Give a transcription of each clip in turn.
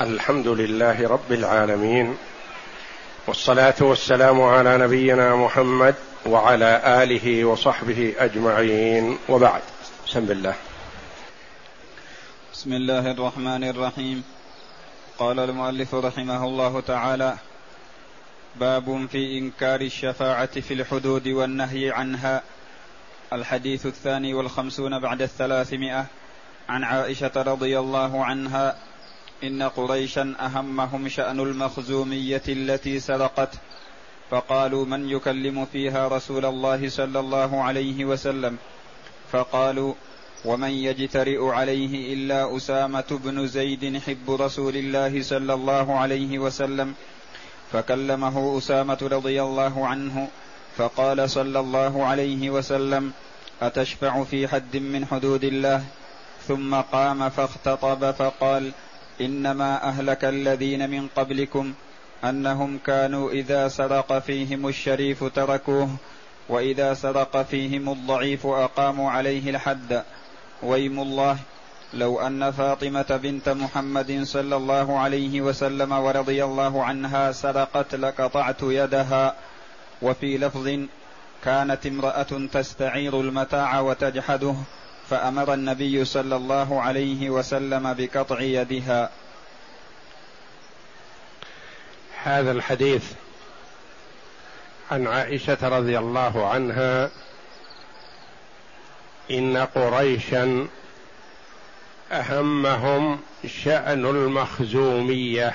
الحمد لله رب العالمين والصلاة والسلام على نبينا محمد وعلى آله وصحبه أجمعين. وبعد بسم الله. بسم الله الرحمن الرحيم. قال المؤلف رحمه الله تعالى باب في إنكار الشفاعة في الحدود والنهي عنها. الحديث الثاني والخمسون بعد الثلاثمائة. عن عائشة رضي الله عنها إن قريشا أهمهم شأن المخزومية التي سرقت فقالوا من يكلم فيها رسول الله صلى الله عليه وسلم؟ فقالوا ومن يجترئ عليه إلا أسامة بن زيد حب رسول الله صلى الله عليه وسلم. فكلمه أسامة رضي الله عنه فقال صلى الله عليه وسلم أتشفع في حد من حدود الله؟ ثم قام فاختطب فقال إنما أهلك الذين من قبلكم أنهم كانوا إذا سرق فيهم الشريف تركوه وإذا سرق فيهم الضعيف أقاموا عليه الحد. ويم الله لو أن فاطمة بنت محمد صلى الله عليه وسلم ورضي الله عنها سرقت لقطعت يدها. وفي لفظ كانت امرأة تستعير المتاع وتجحده. فأمر النبي صلى الله عليه وسلم بقطع يدها. هذا الحديث عن عائشة رضي الله عنها. إن قريشا أهمهم شأن المخزومية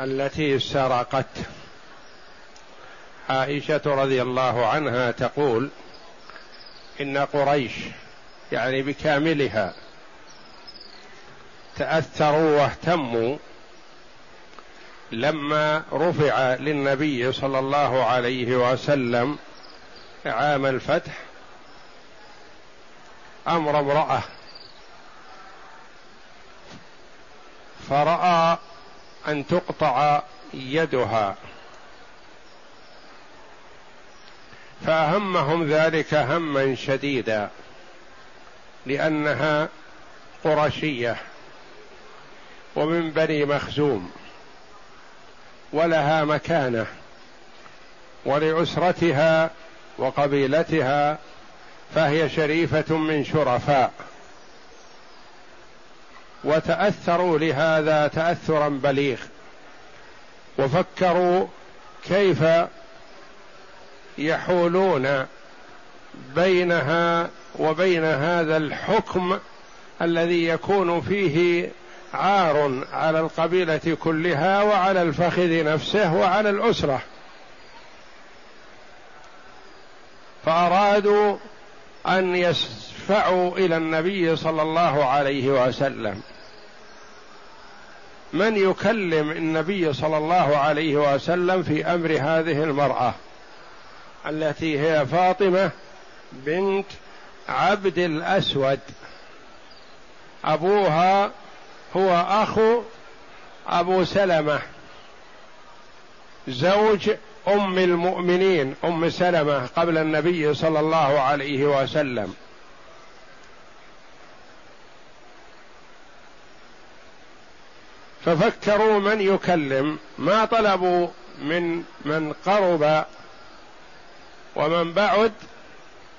التي سرقت. عائشة رضي الله عنها تقول إن قريش يعني بكاملها تأثروا واهتموا لما رفع للنبي صلى الله عليه وسلم عام الفتح أمر امرأة. فرأى أن تقطع يدها. فأهمهم ذلك هما شديدا لأنها قرشية ومن بني مخزوم ولها مكانة ولأسرتها وقبيلتها فهي شريفة من شرفاء. وتأثروا لهذا تأثرا بليغ وفكروا كيف يحولون بينها وبين هذا الحكم الذي يكون فيه عار على القبيلة كلها وعلى الفخذ نفسه وعلى الأسرة. فأرادوا أن يشفعوا إلى النبي صلى الله عليه وسلم. من يكلم النبي صلى الله عليه وسلم في أمر هذه المرأة؟ التي هي فاطمة بنت عبد الأسود. أبوها هو اخو أبو سلمة. زوج أم المؤمنين أم سلمة قبل النبي صلى الله عليه وسلم. ففكروا من يكلم ما طلبوا من من قرب ومن بعد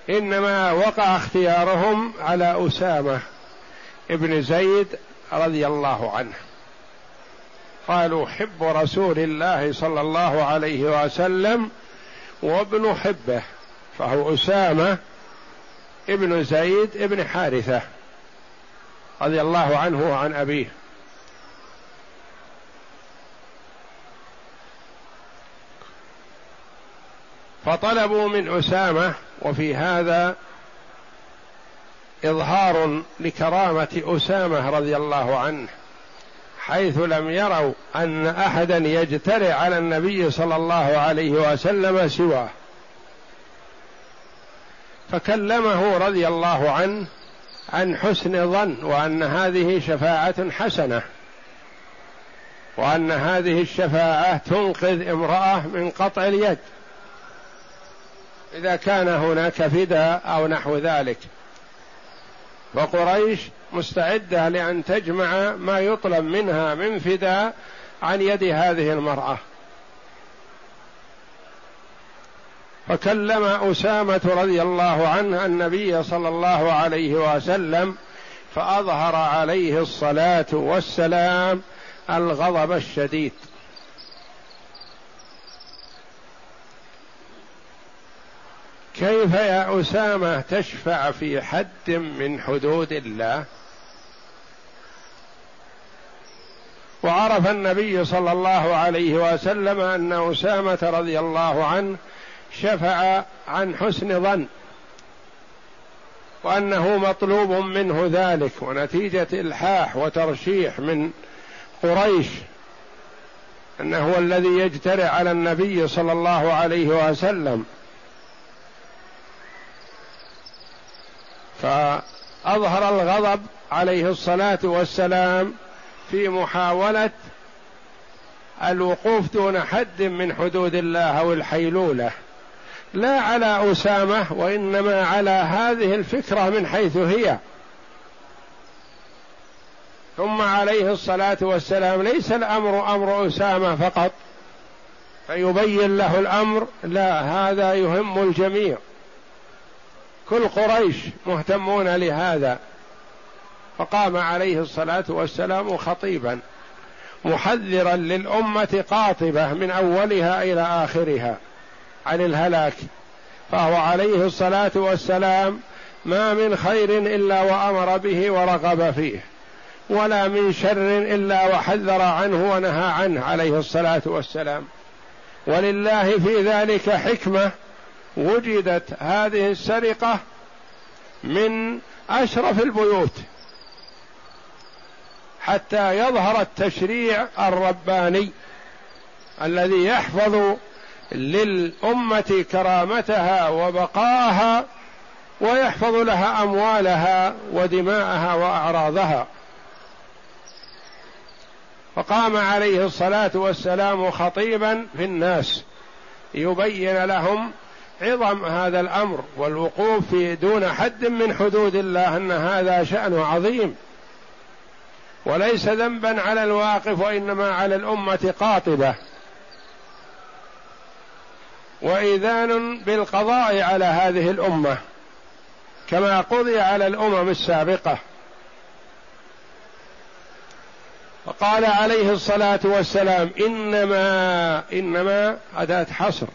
إنما وقع اختيارهم على أسامة ابن زيد رضي الله عنه. قالوا حب رسول الله صلى الله عليه وسلم وابن حبه فهو أسامة ابن زيد ابن حارثة رضي الله عنه وعن أبيه. فطلبوا من أسامة وفي هذا إظهار لكرامة أسامة رضي الله عنه حيث لم يروا أن أحدا يجترئ على النبي صلى الله عليه وسلم سواه. فكلمه رضي الله عنه عن حسن ظن وأن هذه شفاعة حسنة وأن هذه الشفاعة تنقذ امرأة من قطع اليد. إذا كان هناك فداء أو نحو ذلك. وقريش مستعدة لأن تجمع ما يطلب منها من فداء عن يد هذه المرأة. فكلم أسامة رضي الله عنه النبي صلى الله عليه وسلم فأظهر عليه الصلاة والسلام الغضب الشديد. كيف يا أسامة تشفع في حد من حدود الله؟ وعرف النبي صلى الله عليه وسلم أن أسامة رضي الله عنه شفع عن حسن ظن وأنه مطلوب منه ذلك ونتيجة إلحاح وترشيح من قريش أنه هو الذي يجترئ على النبي صلى الله عليه وسلم. فأظهر الغضب عليه الصلاة والسلام في محاولة الوقوف دون حد من حدود الله أو الحيلولة. لا على أسامة وإنما على هذه الفكرة من حيث هي. ثم عليه الصلاة والسلام ليس الأمر أمر أسامة فقط فيبين له الأمر لا هذا يهم الجميع. كل قريش مهتمون لهذا. فقام عليه الصلاة والسلام خطيبا محذرا للأمة قاطبة من أولها إلى آخرها عن الهلاك. فهو عليه الصلاة والسلام ما من خير إلا وأمر به ورغب فيه ولا من شر إلا وحذر عنه ونهى عنه عليه الصلاة والسلام. ولله في ذلك حكمة وجدت هذه السرقة من أشرف البيوت حتى يظهر التشريع الرباني الذي يحفظ للأمة كرامتها وبقاها ويحفظ لها أموالها ودماءها وأعراضها. فقام عليه الصلاة والسلام خطيبا في الناس يبين لهم عظم هذا الأمر والوقوف في دون حد من حدود الله أن هذا شأن عظيم. وليس ذنبا على الواقف وإنما على الأمة قاطبة. واذان بالقضاء على هذه الأمة كما قضي على الأمم السابقة. فقال عليه الصلاة والسلام إنما إنما أداة حصر.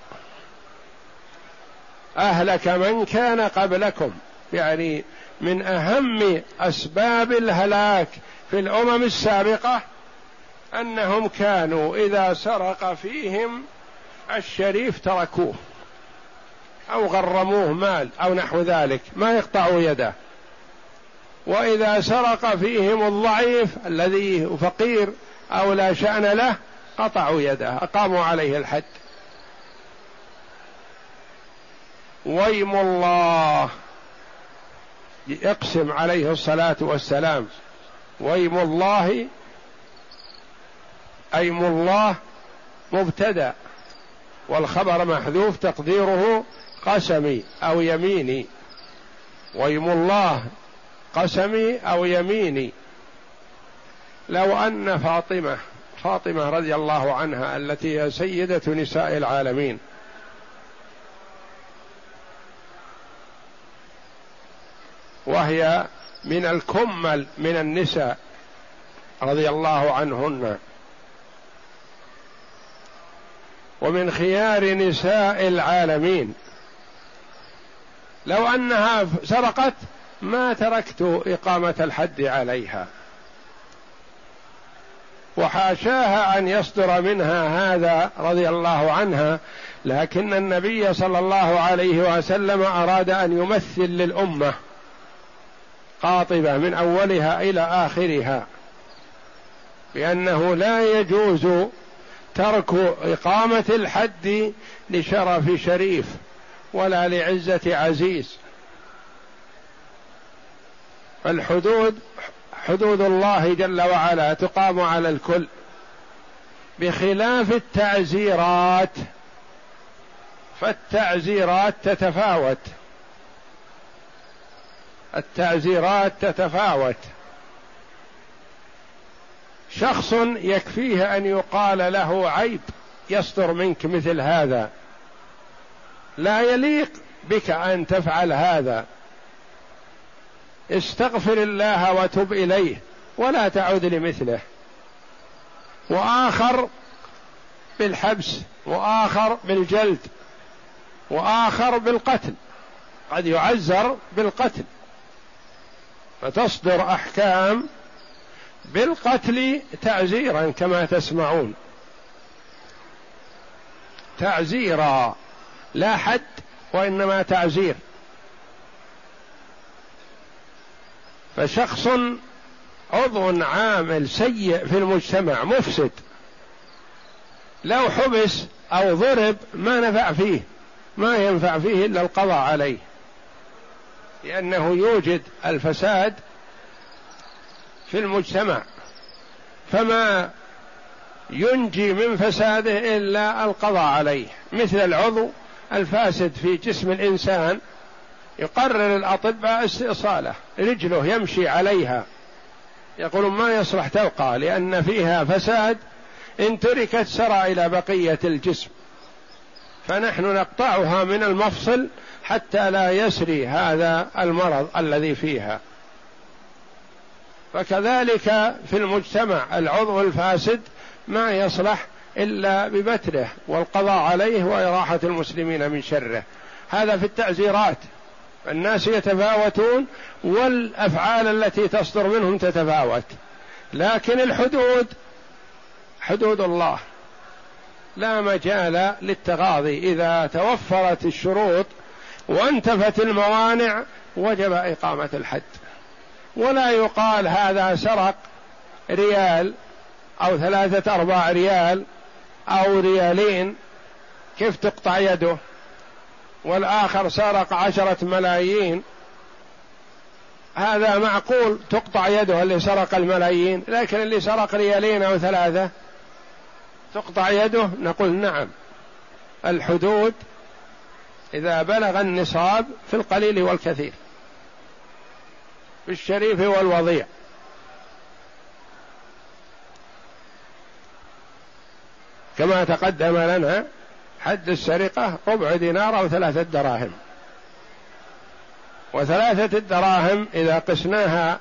أهلك من كان قبلكم. يعني من أهم أسباب الهلاك في الأمم السابقة أنهم كانوا إذا سرق فيهم الشريف تركوه أو غرموه مال أو نحو ذلك ما يقطعوا يده. وإذا سرق فيهم الضعيف الذي فقير أو لا شأن له قطعوا يده أقاموا عليه الحد. ويم الله. يقسم عليه الصلاة والسلام. ويم الله أيم الله مبتدأ. والخبر محذوف تقديره قسمي أو يميني. ويم الله قسمي أو يميني. لو أن فاطمة فاطمة رضي الله عنها التي هي سيدة نساء العالمين وهي من الكمل من النساء رضي الله عنهن. ومن خيار نساء العالمين. لو أنها سرقت ما تركت إقامة الحد عليها. وحاشاها أن يصدر منها هذا رضي الله عنها لكن النبي صلى الله عليه وسلم أراد أن يمثل للأمة. قاطبة من أولها إلى آخرها بانه لا يجوز ترك إقامة الحد لشرف شريف ولا لعزة عزيز. فالحدود حدود الله جل وعلا تقام على الكل بخلاف التعزيرات فالتعزيرات تتفاوت. التعزيرات تتفاوت. شخص يكفيه أن يقال له عيب يصدر منك مثل هذا. لا يليق بك أن تفعل هذا. استغفر الله وتب إليه ولا تعود لمثله. وآخر بالحبس وآخر بالجلد وآخر بالقتل. قد يعزر بالقتل. فتصدر أحكام بالقتل تعزيرا كما تسمعون. تعزيرا لا حد وإنما تعزير. فشخص عضو عامل سيء في المجتمع مفسد. لو حبس أو ضرب ما نفع فيه ما ينفع فيه إلا القضاء عليه. لأنه يوجد الفساد في المجتمع فما ينجي من فساده إلا القضاء عليه مثل العضو الفاسد في جسم الإنسان يقرر الأطباء استئصاله رجله يمشي عليها يقولون ما يصلح تبقى لأن فيها فساد إن تركت سرى إلى بقية الجسم. فنحن نقطعها من المفصل حتى لا يسري هذا المرض الذي فيها. فكذلك في المجتمع العضو الفاسد ما يصلح إلا ببتره والقضاء عليه وإراحة المسلمين من شره. هذا في التعزيرات الناس يتفاوتون والأفعال التي تصدر منهم تتفاوت. لكن الحدود حدود الله. لا مجال للتغاضي. إذا توفرت الشروط وانتفت الموانع وجب إقامة الحد. ولا يقال هذا سرق ريال أو ثلاثة أرباع ريال أو ريالين. كيف تقطع يده؟ والآخر سرق عشرة ملايين. هذا معقول تقطع يده اللي سرق الملايين لكن اللي سرق ريالين أو ثلاثة تقطع يده؟ نقول نعم. الحدود إذا بلغ النصاب في القليل والكثير. في الشريف والوضيع. كما تقدم لنا حد السرقة ربع دينار أو ثلاثة دراهم. وثلاثة الدراهم إذا قسناها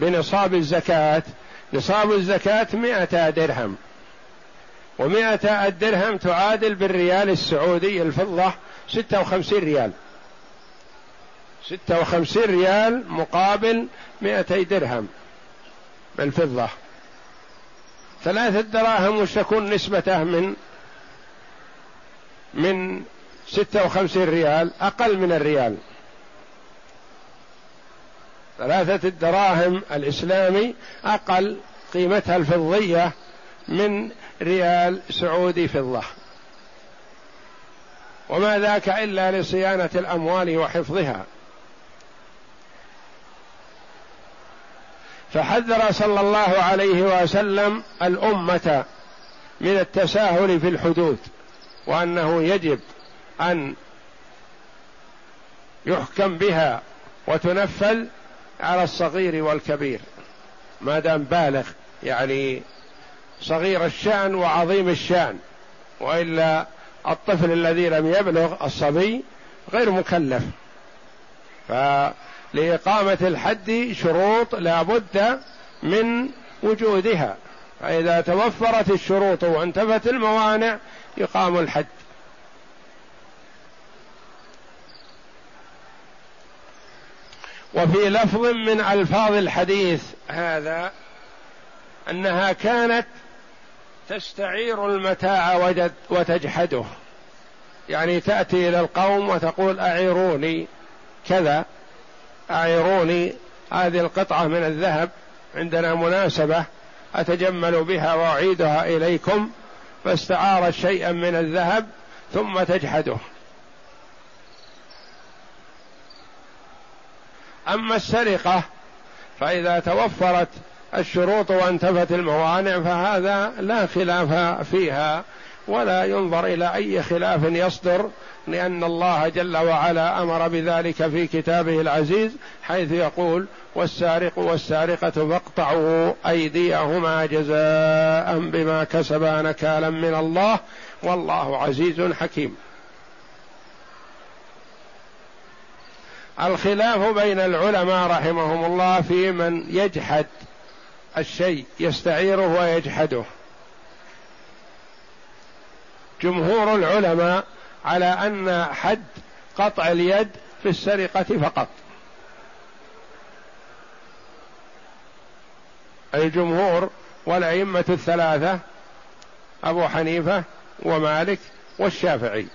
بنصاب الزكاة نصاب الزكاة مئة درهم. ومئة الدرهم تعادل بالريال السعودي الفضة ستة وخمسين ريال. ستة وخمسين ريال مقابل مئتي درهم بالفضة. ثلاثة دراهم وش تكون نسبته من من ستة وخمسين ريال؟ أقل من الريال. ثلاثة الدراهم الإسلامي أقل قيمتها الفضية من ريال سعودي فضة. وما ذاك إلا لصيانة الأموال وحفظها. فحذر صلى الله عليه وسلم الأمة من التساهل في الحدود وأنه يجب أن يحكم بها وتنفذ على الصغير والكبير. ما دام بالغ يعني صغير الشأن وعظيم الشأن وإلا الطفل الذي لم يبلغ الصبي غير مكلف. فلإقامة الحد شروط لا بد من وجودها. فإذا توفرت الشروط وانتفت الموانع يقام الحد. وفي لفظ من ألفاظ الحديث هذا أنها كانت تستعير المتاع وتجحده. يعني تأتي إلى القوم وتقول أعيروني كذا. أعيروني هذه القطعة من الذهب عندنا مناسبة. أتجمل بها وأعيدها إليكم. فاستعارت شيئا من الذهب ثم تجحده. أما السرقة فإذا توفرت الشروط وانتفت الموانع فهذا لا خلاف فيها ولا ينظر إلى أي خلاف يصدر لأن الله جل وعلا أمر بذلك في كتابه العزيز حيث يقول والسارق والسارقة فاقطعوا أيديهما جزاء بما كسبا نكالا من الله والله عزيز حكيم. الخلاف بين العلماء رحمهم الله في من يجحد الشيء يستعيره ويجحده. جمهور العلماء على أن حد قطع اليد في السرقة فقط. الجمهور والأئمة الثلاثة أبو حنيفة ومالك والشافعي.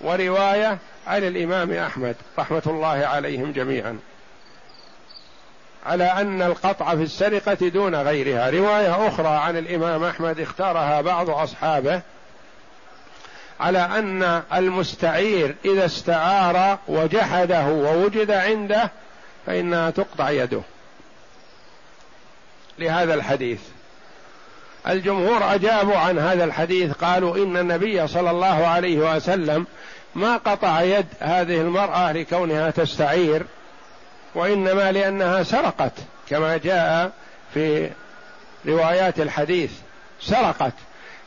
ورواية عن الإمام أحمد رحمة الله عليهم جميعا. على أن القطع في السرقة دون غيرها. رواية أخرى عن الإمام أحمد اختارها بعض أصحابه على أن المستعير إذا استعار وجحده ووجد عنده فإنها تقطع يده. لهذا الحديث. الجمهور أجابوا عن هذا الحديث قالوا إن النبي صلى الله عليه وسلم ما قطع يد هذه المرأة لكونها تستعير. وإنما لأنها سرقت كما جاء في روايات الحديث سرقت.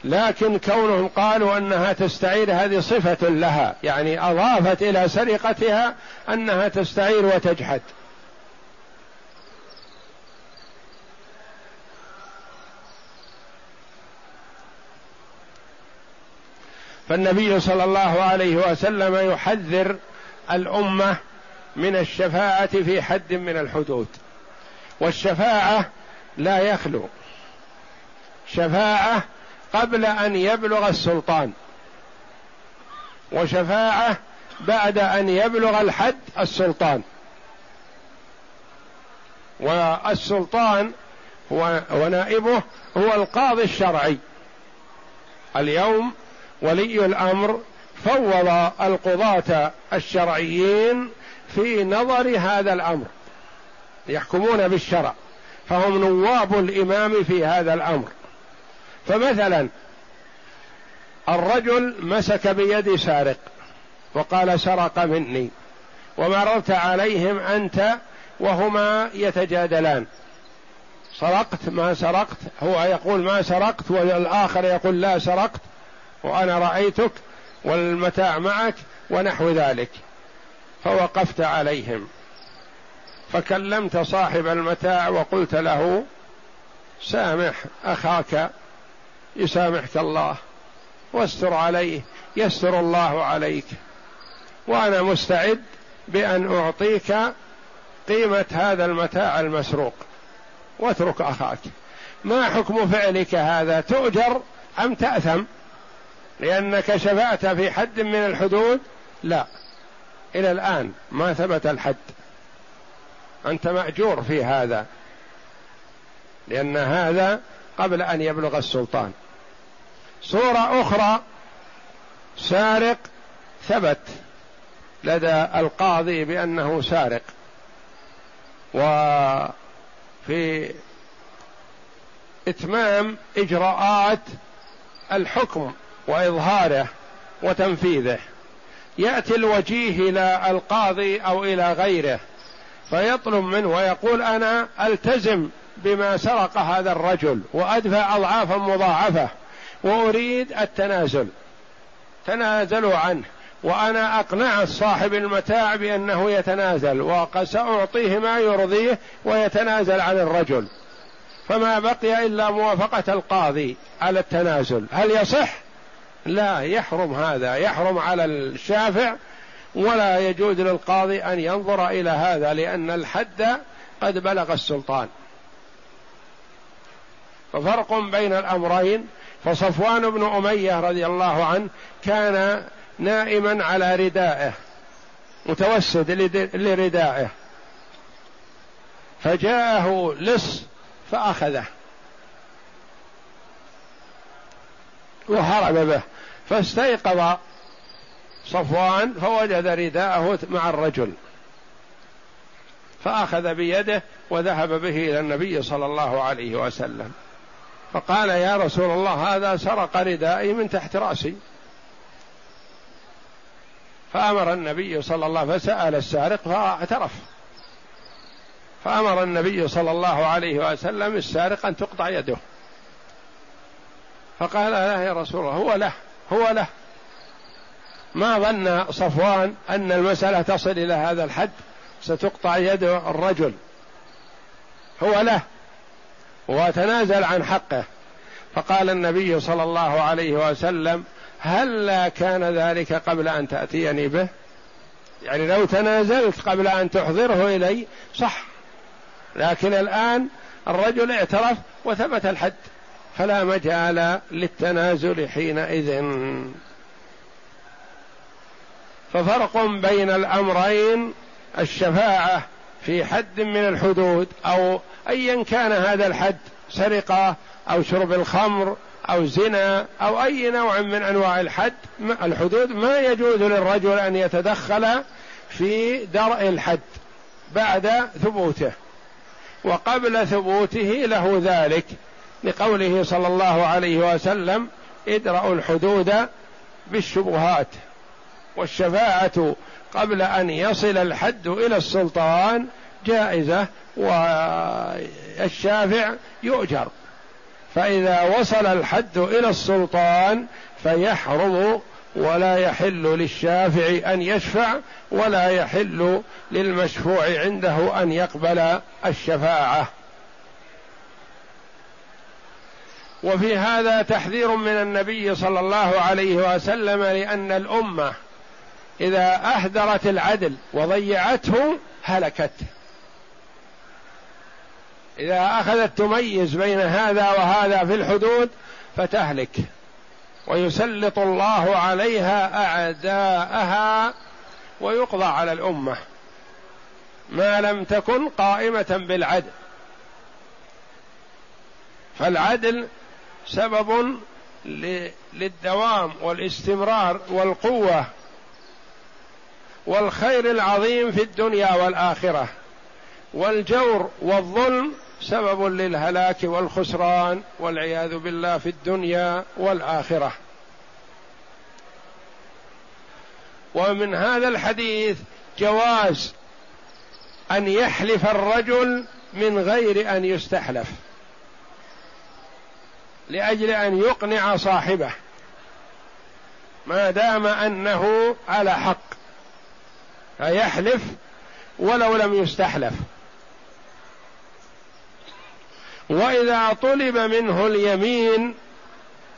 لكن كونهم قالوا أنها تستعير هذه صفة لها يعني أضافت إلى سرقتها أنها تستعير وتجحد. فالنبي صلى الله عليه وسلم يحذر الأمة من الشفاعة في حد من الحدود. والشفاعة لا يخلو. شفاعة قبل أن يبلغ السلطان. وشفاعة بعد أن يبلغ الحد السلطان. والسلطان هو ونائبه هو القاضي الشرعي. اليوم ولي الأمر فوض القضاة الشرعيين في نظر هذا الأمر يحكمون بالشرع فهم نواب الإمام في هذا الأمر. فمثلا الرجل مسك بيد سارق وقال سرق مني ومررت عليهم أنت وهما يتجادلان. سرقت ما سرقت هو يقول ما سرقت والآخر يقول لا سرقت وأنا رأيتك والمتاع معك ونحو ذلك. فوقفت عليهم. فكلمت صاحب المتاع وقلت له سامح أخاك يسامحك الله واستر عليه يستر الله عليك. وأنا مستعد بأن أعطيك قيمة هذا المتاع المسروق. واترك أخاك. ما حكم فعلك هذا؟ تؤجر أم تأثم؟ لأنك شفعت في حد من الحدود؟ لا. إلى الآن ما ثبت الحد. أنت مأجور في هذا لأن هذا قبل أن يبلغ السلطان. صورة أخرى سارق ثبت لدى القاضي بأنه سارق. وفي إتمام إجراءات الحكم وإظهاره وتنفيذه. يأتي الوجيه إلى القاضي أو إلى غيره فيطلب منه ويقول أنا ألتزم بما سرق هذا الرجل وأدفع أضعافا مضاعفة وأريد التنازل. تنازلوا عنه وأنا أقنع صاحب المتاع بأنه يتنازل وسأعطيه ما يرضيه ويتنازل عن الرجل. فما بقي إلا موافقة القاضي على التنازل. هل يصح؟ لا يحرم هذا يحرم على الشافع ولا يجوز للقاضي أن ينظر إلى هذا لأن الحد قد بلغ السلطان. ففرق بين الأمرين. فصفوان بن أمية رضي الله عنه كان نائما على ردائه متوسد لردائه. فجاءه لص فأخذه. وهرب به. فاستيقظ صفوان فوجد رداءه مع الرجل. فأخذ بيده وذهب به إلى النبي صلى الله عليه وسلم. فقال يا رسول الله هذا سرق ردائي من تحت رأسي. فأمر النبي صلى الله فسأل السارق فاعترف. فأمر النبي صلى الله عليه وسلم السارق أن تقطع يده. فقال لا يا رسول الله هو له هو له. ما ظن صفوان أن المسألة تصل إلى هذا الحد ستقطع يد الرجل. هو له وتنازل عن حقه. فقال النبي صلى الله عليه وسلم هلا كان ذلك قبل أن تأتيني به؟ يعني لو تنازلت قبل أن تحضره إلي صح. لكن الآن الرجل اعترف وثبت الحد. فلا مجال للتنازل حينئذ. ففرق بين الأمرين الشفاعة في حد من الحدود أو ايا كان هذا الحد سرقة أو شرب الخمر أو زنا أو أي نوع من أنواع الحد الحدود ما يجوز للرجل أن يتدخل في درء الحد بعد ثبوته وقبل ثبوته له ذلك. لقوله صلى الله عليه وسلم ادرأوا الحدود بالشبهات والشفاعة قبل أن يصل الحد إلى السلطان جائزة والشافع يؤجر. فإذا وصل الحد إلى السلطان فيحرم ولا يحل للشافع أن يشفع ولا يحل للمشفوع عنده أن يقبل الشفاعة. وفي هذا تحذير من النبي صلى الله عليه وسلم لأن الأمة إذا أهدرت العدل وضيعته هلكت. إذا أخذت تميز بين هذا وهذا في الحدود فتهلك. ويسلط الله عليها أعداءها ويقضى على الأمة. ما لم تكن قائمة بالعدل. فالعدل سبب للدوام والاستمرار والقوة والخير العظيم في الدنيا والآخرة. والجور والظلم سبب للهلاك والخسران والعياذ بالله في الدنيا والآخرة. ومن هذا الحديث جواز أن يحلف الرجل من غير أن يستحلف. لأجل أن يقنع صاحبه. ما دام أنه على حق. فيحلف ولو لم يستحلف. وإذا طلب منه اليمين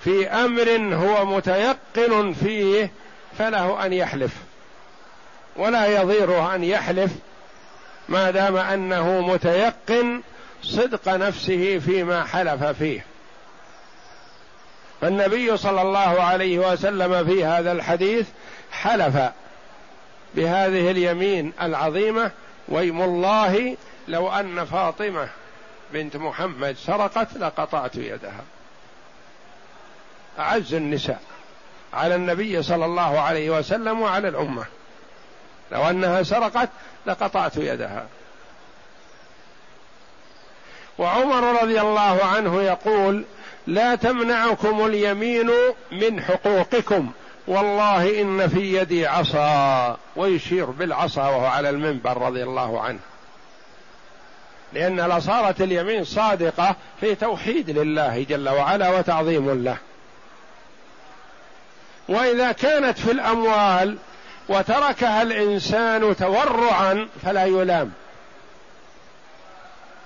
في أمر هو متيقن فيه فله أن يحلف. ولا يضيره أن يحلف ما دام أنه متيقن صدق نفسه فيما حلف فيه. فالنبي صلى الله عليه وسلم في هذا الحديث حلف بهذه اليمين العظيمة ويم الله لو أن فاطمة بنت محمد سرقت لقطعت يدها. أعز النساء على النبي صلى الله عليه وسلم وعلى الأمة. لو أنها سرقت لقطعت يدها. وعمر رضي الله عنه يقول لا تمنعكم اليمين من حقوقكم. والله إن في يدي عصا ويشير بالعصا وهو على المنبر رضي الله عنه. لأن صارت اليمين صادقة في توحيد لله جل وعلا وتعظيم له. وإذا كانت في الأموال وتركها الإنسان تورعا فلا يلام.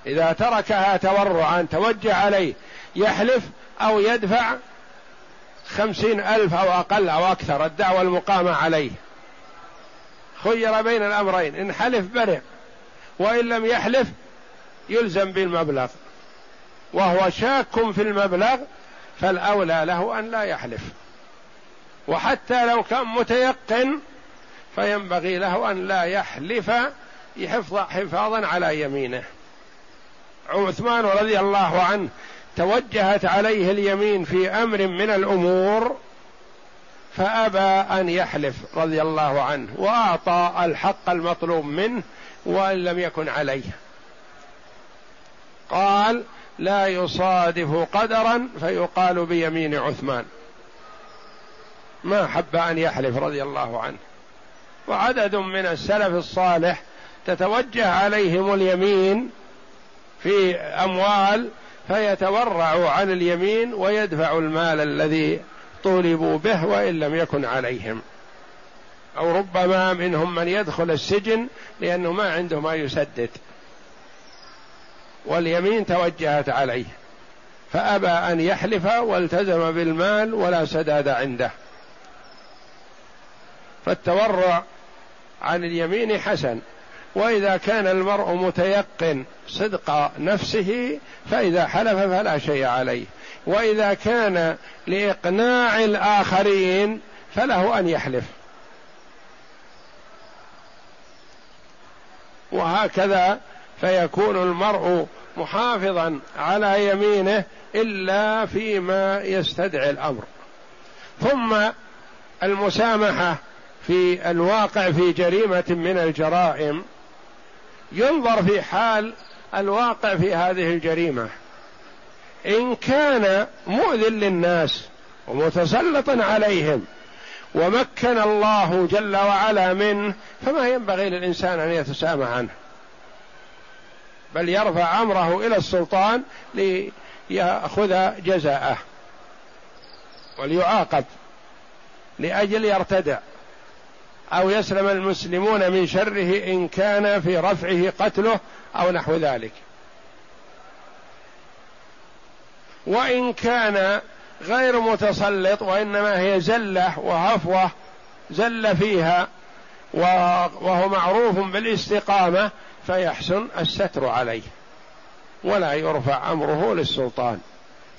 إذا تركها تورعا توجه عليه. يحلف أو يدفع خمسين ألف أو أقل أو أكثر الدعوة المقامة عليه. خير بين الأمرين إن حلف برئ وإن لم يحلف يلزم بالمبلغ. وهو شاك في المبلغ فالأولى له أن لا يحلف. وحتى لو كان متيقن فينبغي له أن لا يحلف يحفظ حفاظا على يمينه. عثمان رضي الله عنه توجهت عليه اليمين في أمر من الأمور فأبى أن يحلف رضي الله عنه وأعطى الحق المطلوب منه وإن لم يكن عليه. قال لا يصادف قدرا فيقال بيمين عثمان. ما حب أن يحلف رضي الله عنه. وعدد من السلف الصالح تتوجه عليهم اليمين في أموال فيتورعوا عن اليمين ويدفعوا المال الذي طولبوا به وإن لم يكن عليهم. أو ربما منهم من يدخل السجن لأنه ما عنده ما يسدد. واليمين توجهت عليه. فأبى أن يحلف والتزم بالمال ولا سداد عنده. فالتورع عن اليمين حسن. وإذا كان المرء متيقن صدق نفسه فإذا حلف فلا شيء عليه. وإذا كان لإقناع الآخرين فله أن يحلف. وهكذا فيكون المرء محافظا على يمينه إلا فيما يستدعي الأمر. ثم المسامحة في الواقع في جريمة من الجرائم ينظر في حال الواقع في هذه الجريمة. إن كان مؤذ للناس ومتسلطا عليهم ومكن الله جل وعلا منه فما ينبغي للإنسان أن يتسامح عنه. بل يرفع أمره إلى السلطان ليأخذ جزاءه. وليعاقب. لأجل يرتدع. أو يسلم المسلمون من شره إن كان في رفعه قتله أو نحو ذلك. وإن كان غير متسلط وإنما هي زلة وهفوة زل فيها وهو معروف بالاستقامة فيحسن الستر عليه. ولا يرفع أمره للسلطان.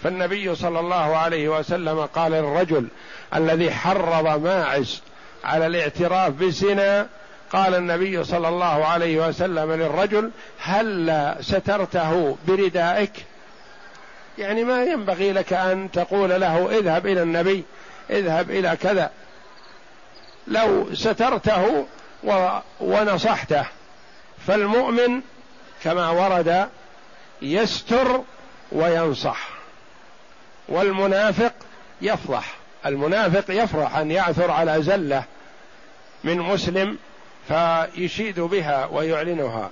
فالنبي صلى الله عليه وسلم قال للرجل الذي حرض ماعز على الاعتراف بالزنا. قال النبي صلى الله عليه وسلم للرجل هل سترته بردائك؟ يعني ما ينبغي لك أن تقول له اذهب إلى النبي اذهب إلى كذا. لو سترته ونصحته. فالمؤمن كما ورد يستر وينصح والمنافق يفضح. المنافق يفرح أن يعثر على زله. من مسلم فيشيد بها ويعلنها.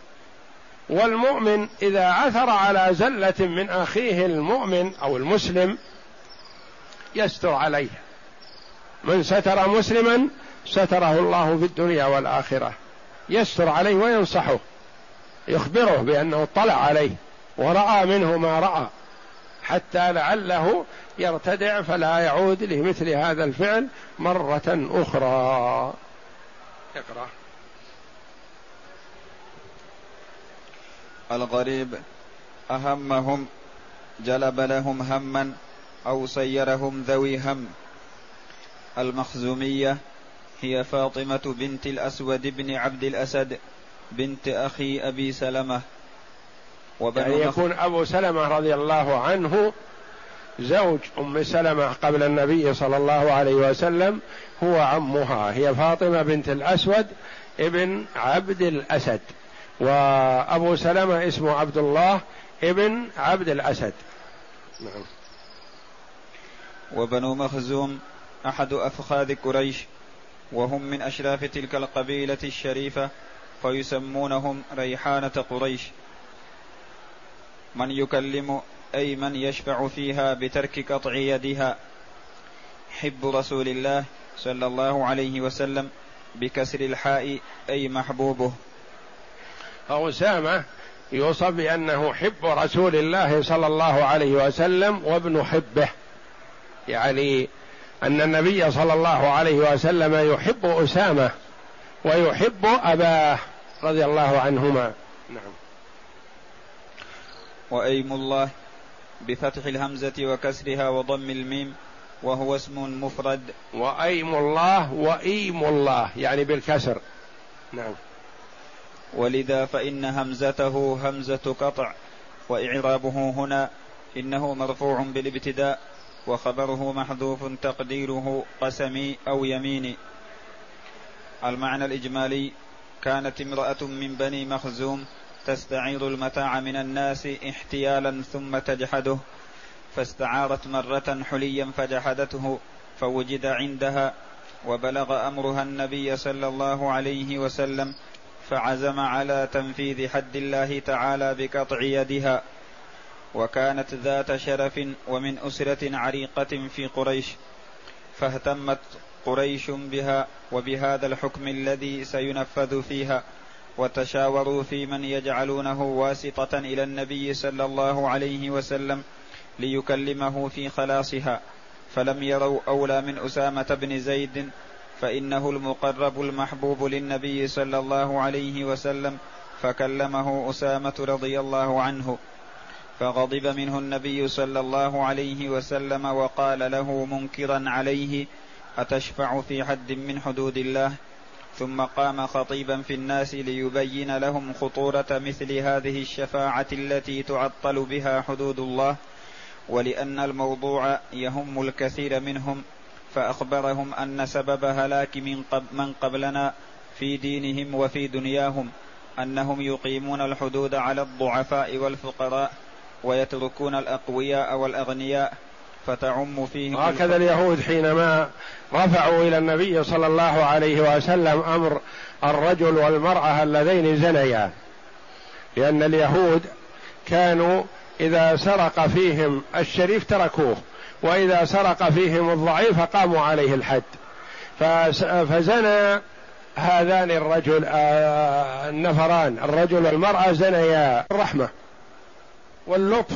والمؤمن إذا عثر على زلة من أخيه المؤمن أو المسلم يستر عليه. من ستر مسلما ستره الله في الدنيا والآخرة. يستر عليه وينصحه. يخبره بأنه اطلع عليه ورأى منه ما رأى. حتى لعله يرتدع فلا يعود لمثل هذا الفعل مرة أخرى. اقرا الغريب أهمهم جلب لهم هما أو سيرهم ذوي هم. المخزومية هي فاطمة بنت الأسود بن عبد الأسد بنت أخي أبي سلمة. يعني يكون أبو سلمة رضي الله عنه زوج أم سلمة قبل النبي صلى الله عليه وسلم هو عمها هي فاطمة بنت الأسود ابن عبد الأسد وأبو سلمة اسمه عبد الله ابن عبد الأسد. نعم. وبنو مخزوم أحد أفخاذ قريش وهم من أشراف تلك القبيلة الشريفة فيسمونهم ريحانة قريش. من يكلم أي من يشفع فيها بترك قطع يدها. حب رسول الله صلى الله عليه وسلم بكسر الحاء أي محبوبه. أسامة يوصف بأنه حب رسول الله صلى الله عليه وسلم وابن حبه. يعني أن النبي صلى الله عليه وسلم يحب أسامة ويحب أباه رضي الله عنهما. نعم. وأيم الله بفتح الهمزة وكسرها وضم الميم وهو اسم مفرد. وأيم الله وإيم الله يعني بالكسر. نعم. ولذا فإن همزته همزة قطع وإعرابه هنا إنه مرفوع بالابتداء وخبره محذوف تقديره قسمي أو يميني. المعنى الإجمالي كانت امرأة من بني مخزوم تستعير المتاع من الناس احتيالا ثم تجحده. فاستعارت مرة حليا فجحدته فوجد عندها وبلغ أمرها النبي صلى الله عليه وسلم فعزم على تنفيذ حد الله تعالى بقطع يدها. وكانت ذات شرف ومن أسرة عريقة في قريش فاهتمت قريش بها وبهذا الحكم الذي سينفذ فيها. وتشاوروا في من يجعلونه واسطة إلى النبي صلى الله عليه وسلم ليكلمه في خلاصها. فلم يروا أولى من أسامة بن زيد فإنه المقرب المحبوب للنبي صلى الله عليه وسلم فكلمه أسامة رضي الله عنه. فغضب منه النبي صلى الله عليه وسلم وقال له منكرا عليه أتشفع في حد من حدود الله؟ ثم قام خطيبا في الناس ليبين لهم خطورة مثل هذه الشفاعة التي تعطل بها حدود الله ولأن الموضوع يهم الكثير منهم فأخبرهم أن سبب هلاك من, قب من قبلنا في دينهم وفي دنياهم أنهم يقيمون الحدود على الضعفاء والفقراء ويتركون الأقوياء والأغنياء فتعم فيهم هكذا اليهود حينما رفعوا إلى النبي صلى الله عليه وسلم أمر الرجل والمرأة اللذين زنيا. لأن اليهود كانوا إذا سرق فيهم الشريف تركوه وإذا سرق فيهم الضعيف قاموا عليه الحد. فزنى هذان الرجل آه، النفران الرجل والمرأة زنيا. الرحمة واللطف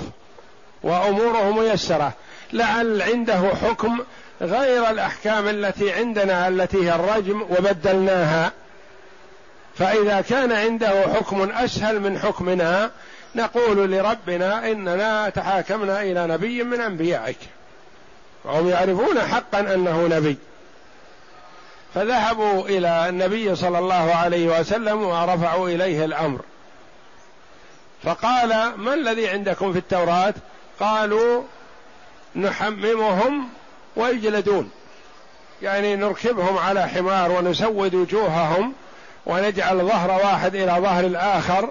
وأموره ميسرة. لعل عنده حكم غير الأحكام التي عندنا التي هي الرجم وبدلناها. فإذا كان عنده حكم أسهل من حكمنا نقول لربنا إننا تحاكمنا إلى نبي من أنبيائك. وهم يعرفون حقا أنه نبي. فذهبوا إلى النبي صلى الله عليه وسلم ورفعوا إليه الأمر. فقال ما الذي عندكم في التوراة؟ قالوا نحممهم ويجلدون يعني نركبهم على حمار ونسود وجوههم ونجعل ظهر واحد إلى ظهر الآخر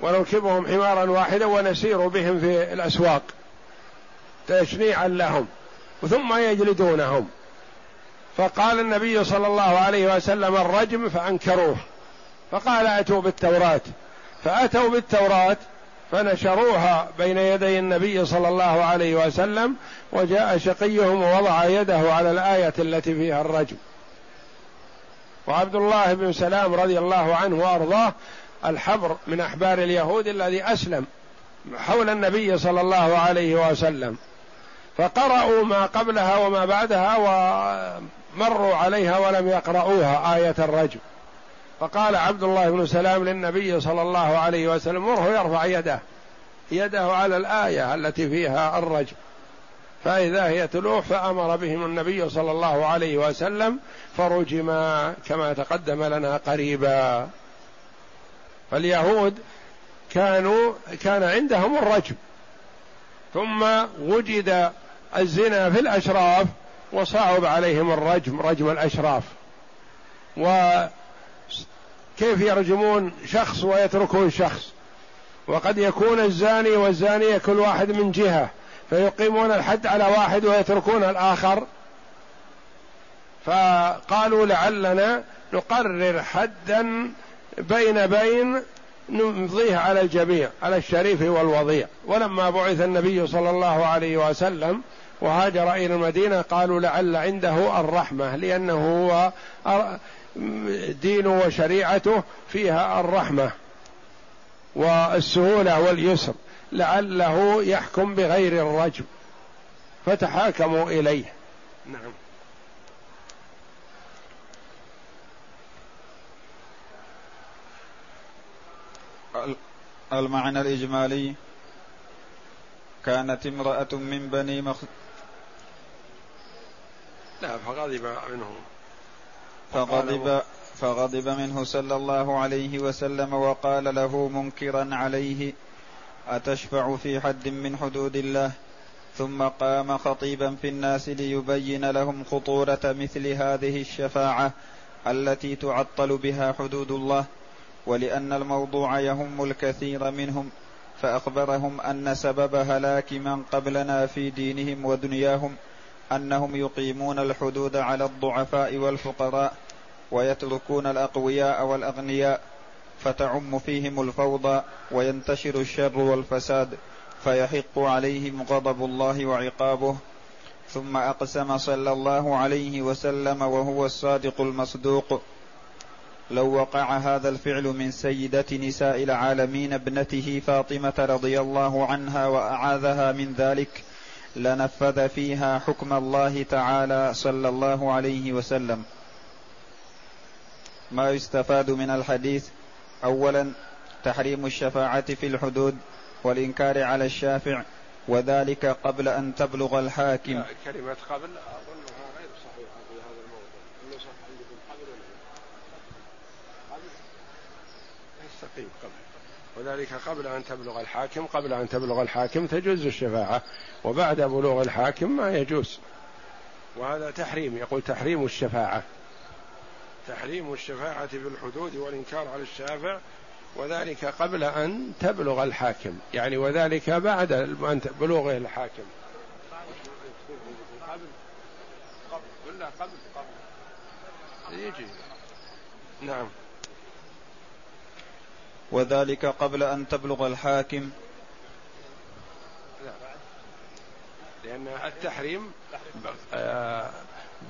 ونركبهم حمارا واحدا ونسير بهم في الأسواق تشنيعا لهم ثم يجلدونهم. فقال النبي صلى الله عليه وسلم الرجم فأنكروه. فقال أتوا بالتوراة. فأتوا بالتوراة فنشروها بين يدي النبي صلى الله عليه وسلم وجاء شقيهم ووضع يده على الآية التي فيها الرجم. وعبد الله بن سلام رضي الله عنه وأرضاه الحبر من أحبار اليهود الذي أسلم حول النبي صلى الله عليه وسلم. فقرأوا ما قبلها وما بعدها ومروا عليها ولم يقرؤوها آية الرجم. فقال عبد الله بن سلام للنبي صلى الله عليه وسلم مره يرفع يده. يده على الآية التي فيها الرجم. فإذا هي تلوح فأمر بهم النبي صلى الله عليه وسلم فرجما كما تقدم لنا قريبا. فاليهود كانوا كان عندهم الرجم. ثم وجد الزنا في الأشراف وصعب عليهم الرجم رجم الأشراف. وكيف يرجمون شخص ويتركون شخص؟ وقد يكون الزاني والزانية كل واحد من جهة فيقيمون الحد على واحد ويتركون الآخر. فقالوا لعلنا نقرر حدا بين بين نمضيه على الجميع على الشريف والوضيع. ولما بعث النبي صلى الله عليه وسلم وهاجر إلى المدينة قالوا لعل عنده الرحمة لأنه هو دينه وشريعته فيها الرحمة والسهولة واليسر لعله يحكم بغير الرجم فتحاكموا إليه. نعم. المعنى الإجمالي كانت امرأة من بني مخ... لا فغضب منه فغضب فغضب منه صلى الله عليه وسلم وقال له منكرا عليه أتشفع في حد من حدود الله؟ ثم قام خطيبا في الناس ليبين لهم خطورة مثل هذه الشفاعة التي تعطل بها حدود الله ولأن الموضوع يهم الكثير منهم فأخبرهم أن سبب هلاك من قبلنا في دينهم ودنياهم أنهم يقيمون الحدود على الضعفاء والفقراء ويتركون الأقوياء والأغنياء فتعم فيهم الفوضى وينتشر الشر والفساد فيحق عليهم غضب الله وعقابه. ثم أقسم صلى الله عليه وسلم وهو الصادق المصدوق. لو وقع هذا الفعل من سيدة نساء العالمين ابنته فاطمة رضي الله عنها وأعاذها من ذلك لنفذ فيها حكم الله تعالى صلى الله عليه وسلم. ما يستفاد من الحديث؟ اولا تحريم الشفاعة في الحدود والإنكار على الشافع وذلك قبل أن تبلغ الحاكم. كلمة قبل أظنها غير صحيحة في هذا الموضوع. قبل قبل قبل. وذلك قبل أن تبلغ الحاكم قبل أن تبلغ الحاكم تجوز الشفاعة وبعد بلوغ الحاكم ما يجوز. وهذا تحريم يقول تحريم الشفاعة. تحريم الشفاعة في الحدود والإنكار على الشافع وذلك قبل أن تبلغ الحاكم. يعني وذلك بعد بلوغه الحاكم. قبل قبل قبل قبل. يجي. نعم. وذلك قبل أن تبلغ الحاكم. لأن التحريم آه،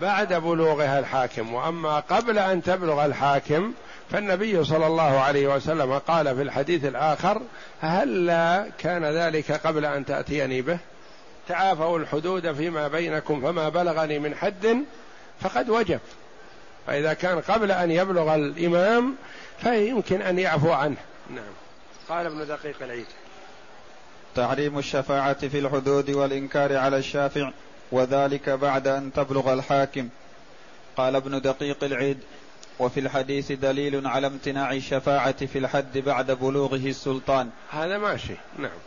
بعد بلوغها الحاكم. وأما قبل أن تبلغ الحاكم فالنبي صلى الله عليه وسلم قال في الحديث الآخر هلا كان ذلك قبل أن تأتيني به؟ تعافوا الحدود فيما بينكم فما بلغني من حد فقد وجب. فإذا كان قبل أن يبلغ الإمام فيمكن أن يعفو عنه. نعم. قال ابن دقيق العيد. تحريم الشفاعة في الحدود والإنكار على الشافع وذلك بعد أن تبلغ الحاكم. قال ابن دقيق العيد وفي الحديث دليل على امتناع الشفاعة في الحد بعد بلوغه السلطان. هذا ماشي. نعم.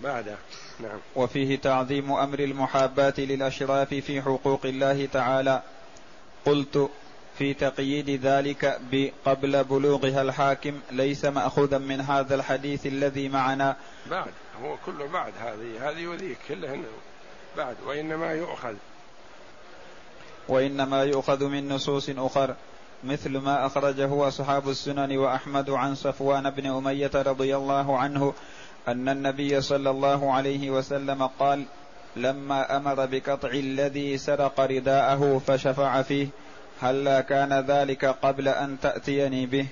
بعد. نعم. وفيه تعظيم أمر المحاباة للأشراف في حقوق الله تعالى. قلت في تقييد ذلك قبل بلوغها الحاكم. ليس مأخوذا من هذا الحديث الذي معنا. بعد هو كله بعد. هذه هذه وذيك كلهن بعد. وإنما يؤخذ. وإنما يؤخذ من نصوص أخر. مثل ما أخرجه أصحاب السنن وأحمد عن صفوان بن أمية رضي الله عنه أن النبي صلى الله عليه وسلم قال لما أمر بقطع الذي سرق رداءه فشفع فيه هلا كان ذلك قبل أن تأتيني به؟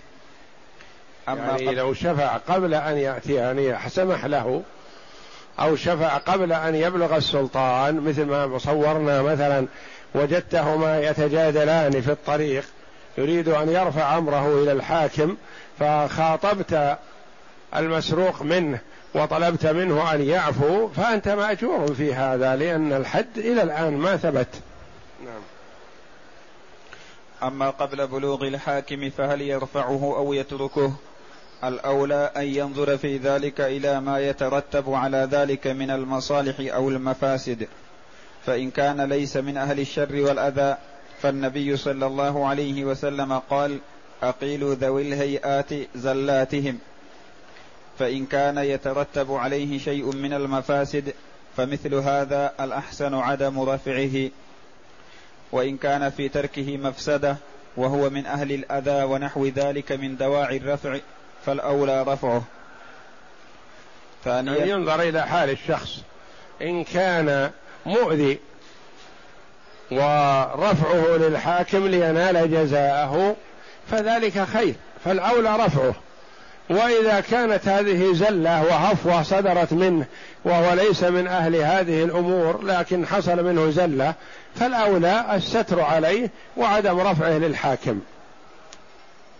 أما يعني لو شفع قبل أن يأتيني سمح له أو شفع قبل أن يبلغ السلطان مثل ما صورنا مثلا وجدتهما يتجادلان في الطريق يريد أن يرفع أمره إلى الحاكم فخاطبت المسروق منه وطلبت منه أن يعفو فأنت مأجور في هذا لأن الحد إلى الآن ما ثبت. أما قبل بلوغ الحاكم فهل يرفعه أو يتركه؟ الأولى أن ينظر في ذلك إلى ما يترتب على ذلك من المصالح أو المفاسد. فإن كان ليس من أهل الشر والأذى فالنبي صلى الله عليه وسلم قال أقيلوا ذوي الهيئات زلاتهم. فإن كان يترتب عليه شيء من المفاسد فمثل هذا الأحسن عدم رفعه. وإن كان في تركه مفسدة وهو من أهل الأذى ونحو ذلك من دواعي الرفع فالأولى رفعه. ثانيا. يعني ينظر إلى حال الشخص. إن كان مؤذي ورفعه للحاكم لينال جزاءه فذلك خير فالأولى رفعه. وإذا كانت هذه زلة وهفوة صدرت منه وهو ليس من أهل هذه الأمور لكن حصل منه زلة فالأولى الستر عليه وعدم رفعه للحاكم.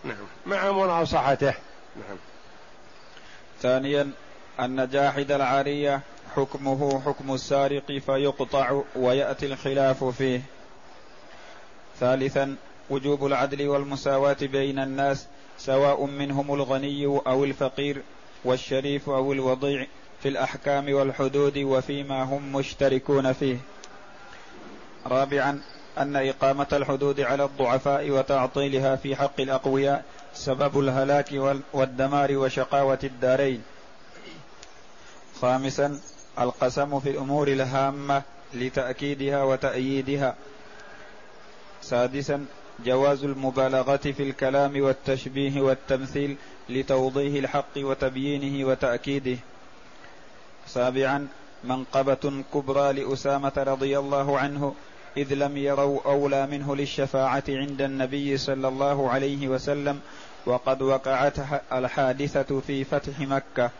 نعم. مع مناصحته. نعم. ثانيا أن جاحد العارية حكمه حكم السارق فيقطع ويأتي الخلاف فيه. ثالثا وجوب العدل والمساواة بين الناس سواء منهم الغني أو الفقير والشريف أو الوضيع في الأحكام والحدود وفيما هم مشتركون فيه. رابعا أن إقامة الحدود على الضعفاء وتعطيلها في حق الأقوياء سبب الهلاك والدمار وشقاوة الدارين. خامسا القسم في الأمور الهامة لتأكيدها وتأييدها. سادسا جواز المبالغة في الكلام والتشبيه والتمثيل لتوضيح الحق وتبيينه وتأكيده. سابعا منقبة كبرى لأسامة رضي الله عنه إذ لم يروا أولى منه للشفاعة عند النبي صلى الله عليه وسلم وقد وقعت الحادثة في فتح مكة.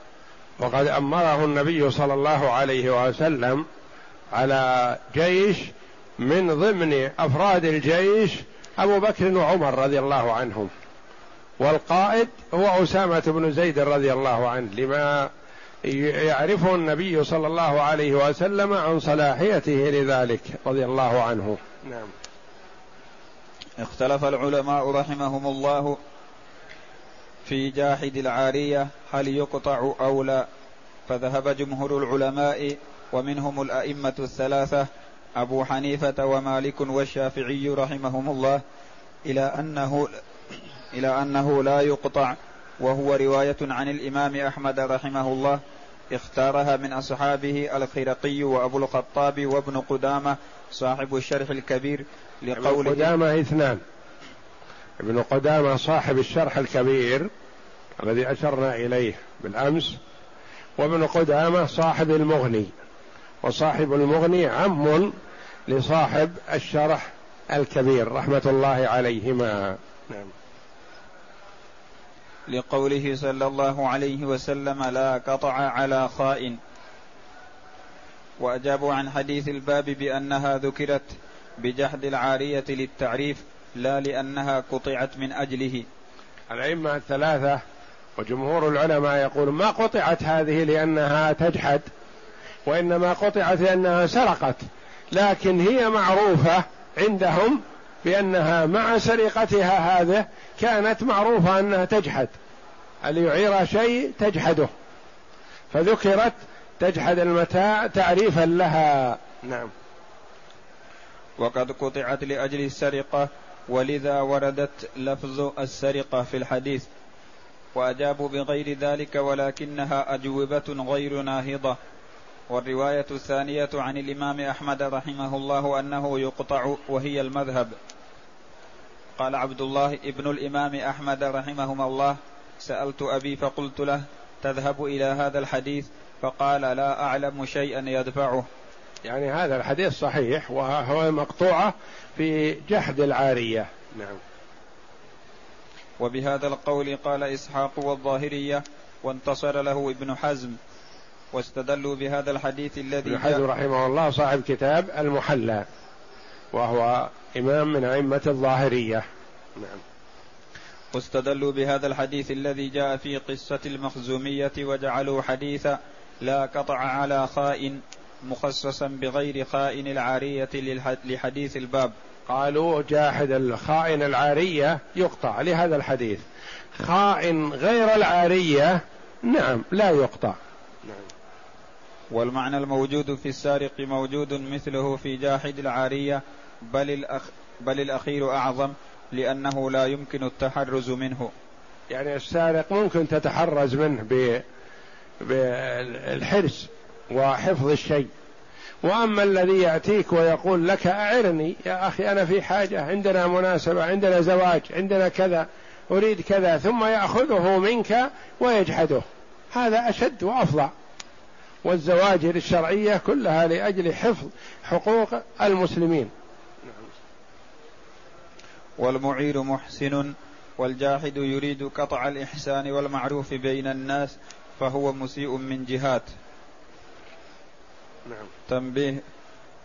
وقد أمره النبي صلى الله عليه وسلم على جيش من ضمن أفراد الجيش أبو بكر وعمر رضي الله عنهم. والقائد هو أسامة بن زيد رضي الله عنه لما يعرفه النبي صلى الله عليه وسلم عن صلاحيته لذلك رضي الله عنه. نعم. اختلف العلماء رحمهم الله في جاحد العارية هل يقطع أو لا فذهب جمهور العلماء ومنهم الأئمة الثلاثة أبو حنيفة ومالك والشافعي رحمهم الله إلى أنه إلى أنه لا يقطع وهو رواية عن الإمام أحمد رحمه الله اختارها من أصحابه الخرقي وأبو الخطاب وابن قدامة صاحب الشرح الكبير لقوله ابن قدامة اثنان. ابن قدامة صاحب الشرح الكبير الذي أشرنا إليه بالأمس وابن قدامة صاحب المغني وصاحب المغني عم لصاحب الشرح الكبير رحمة الله عليهما. نعم. لقوله صلى الله عليه وسلم لا قطع على خائن واجابوا عن حديث الباب بأنها ذكرت بجحد العارية للتعريف لا لأنها قطعت من أجله. الأئمة الثلاثة وجمهور العلماء يقول ما قطعت هذه لأنها تجحد وإنما قطعت لأنها سرقت. لكن هي معروفة عندهم بأنها مع سرقتها هذه كانت معروفة أنها تجحد. اللي يعير شيء؟ تجحده. فذكرت تجحد المتاع تعريفا لها. نعم. وقد قطعت لأجل السرقة ولذا وردت لفظ السرقة في الحديث. وأجابوا بغير ذلك ولكنها أجوبة غير ناهضة. والرواية الثانية عن الإمام أحمد رحمه الله أنه يقطع وهي المذهب. قال عبد الله ابن الإمام أحمد رحمهما الله سألت أبي فقلت له تذهب إلى هذا الحديث؟ فقال لا أعلم شيئا يدفعه. يعني هذا الحديث صحيح وهو مقطوعة في جحد العارية. نعم. وبهذا القول قال إسحاق والظاهرية وانتصر له ابن حزم. واستدلوا بهذا الحديث الذي ابن حزم رحمه الله صاحب كتاب المحلى وهو إمام من أئمة الظاهرية. نعم. واستدلوا بهذا الحديث الذي جاء في قصة المخزومية وجعلوا حديثا لا قطع على خائن مخصصا بغير خائن العارية لحديث الباب. قالوا جاحد الخائن العارية يقطع لهذا الحديث. خائن غير العارية؟ نعم لا يقطع. والمعنى الموجود في السارق موجود مثله في جاحد العارية بل, الأخ بل الأخير أعظم لأنه لا يمكن التحرز منه. يعني السارق ممكن تتحرز منه بالحرص وحفظ الشيء. وأما الذي يأتيك ويقول لك أعرني يا أخي أنا في حاجة عندنا مناسبة عندنا زواج عندنا كذا أريد كذا ثم يأخذه منك ويجحده. هذا أشد وافظع والزواجر الشرعية كلها لأجل حفظ حقوق المسلمين والمعير محسن والجاحد يريد قطع الإحسان والمعروف بين الناس فهو مسيء من جهات نعم. تنبيه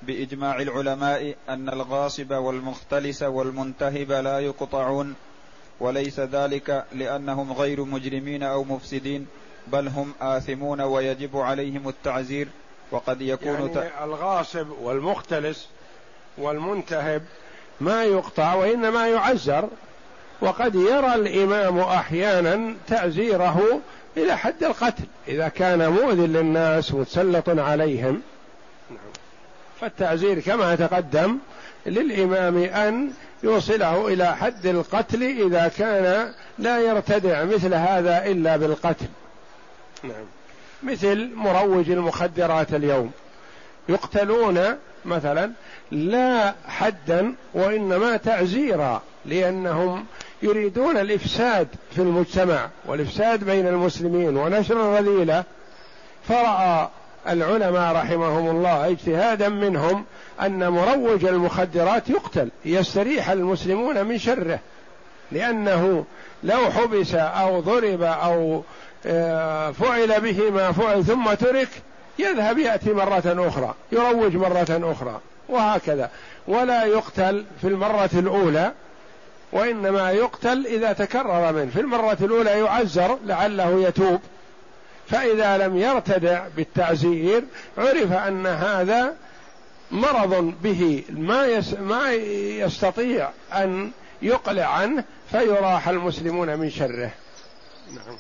بإجماع العلماء أن الغاصب والمختلس والمنتهب لا يقطعون وليس ذلك لأنهم غير مجرمين أو مفسدين بل هم آثمون ويجب عليهم التعزير وقد يكون يعني ت... الغاصب والمختلس والمنتهب ما يقطع وإنما يعزر. وقد يرى الإمام أحيانا تعزيره إلى حد القتل. إذا كان مؤذ للناس متسلط عليهم فالتعزير كما تقدم للإمام أن يوصله إلى حد القتل إذا كان لا يرتدع مثل هذا إلا بالقتل. نعم. مثل مروج المخدرات اليوم. يقتلون مثلا لا حدا وإنما تعزيرا لأنهم يريدون الإفساد في المجتمع والإفساد بين المسلمين ونشر الرذيلة. فرأى العلماء رحمهم الله اجتهادا منهم أن مروج المخدرات يقتل يستريح المسلمون من شره لأنه لو حبس أو ضرب أو فعل به ما فعل ثم ترك يذهب يأتي مرة أخرى يروج مرة أخرى وهكذا. ولا يقتل في المرة الأولى وإنما يقتل إذا تكرر منه. في المرة الأولى يعزر لعله يتوب. فإذا لم يرتدع بالتعزير عرف أن هذا مرض به. ما يس ما يستطيع أن يقلع عنه فيراح المسلمون من شره. نعم.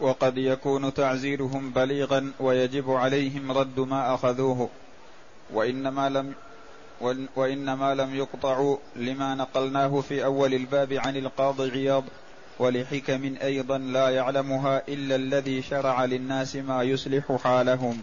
وقد يكون تعزيرهم بليغا ويجب عليهم رد ما أخذوه وإنما لم وإنما لم يقطعوا لما نقلناه في أول الباب عن القاضي عياض ولحكم أيضا لا يعلمها إلا الذي شرع للناس ما يصلح حالهم.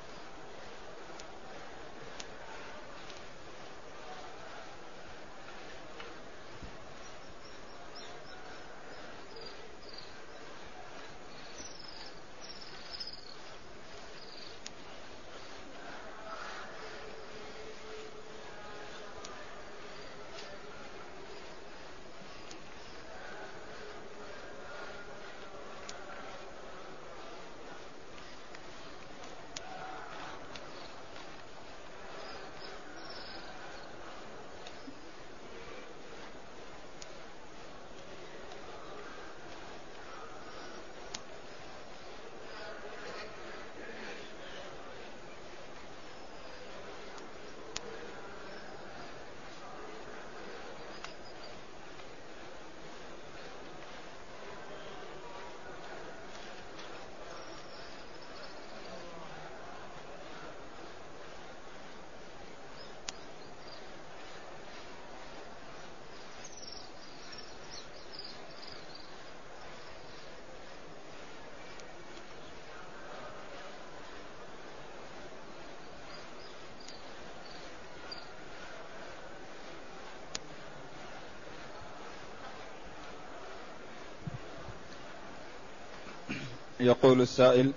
يقول السائل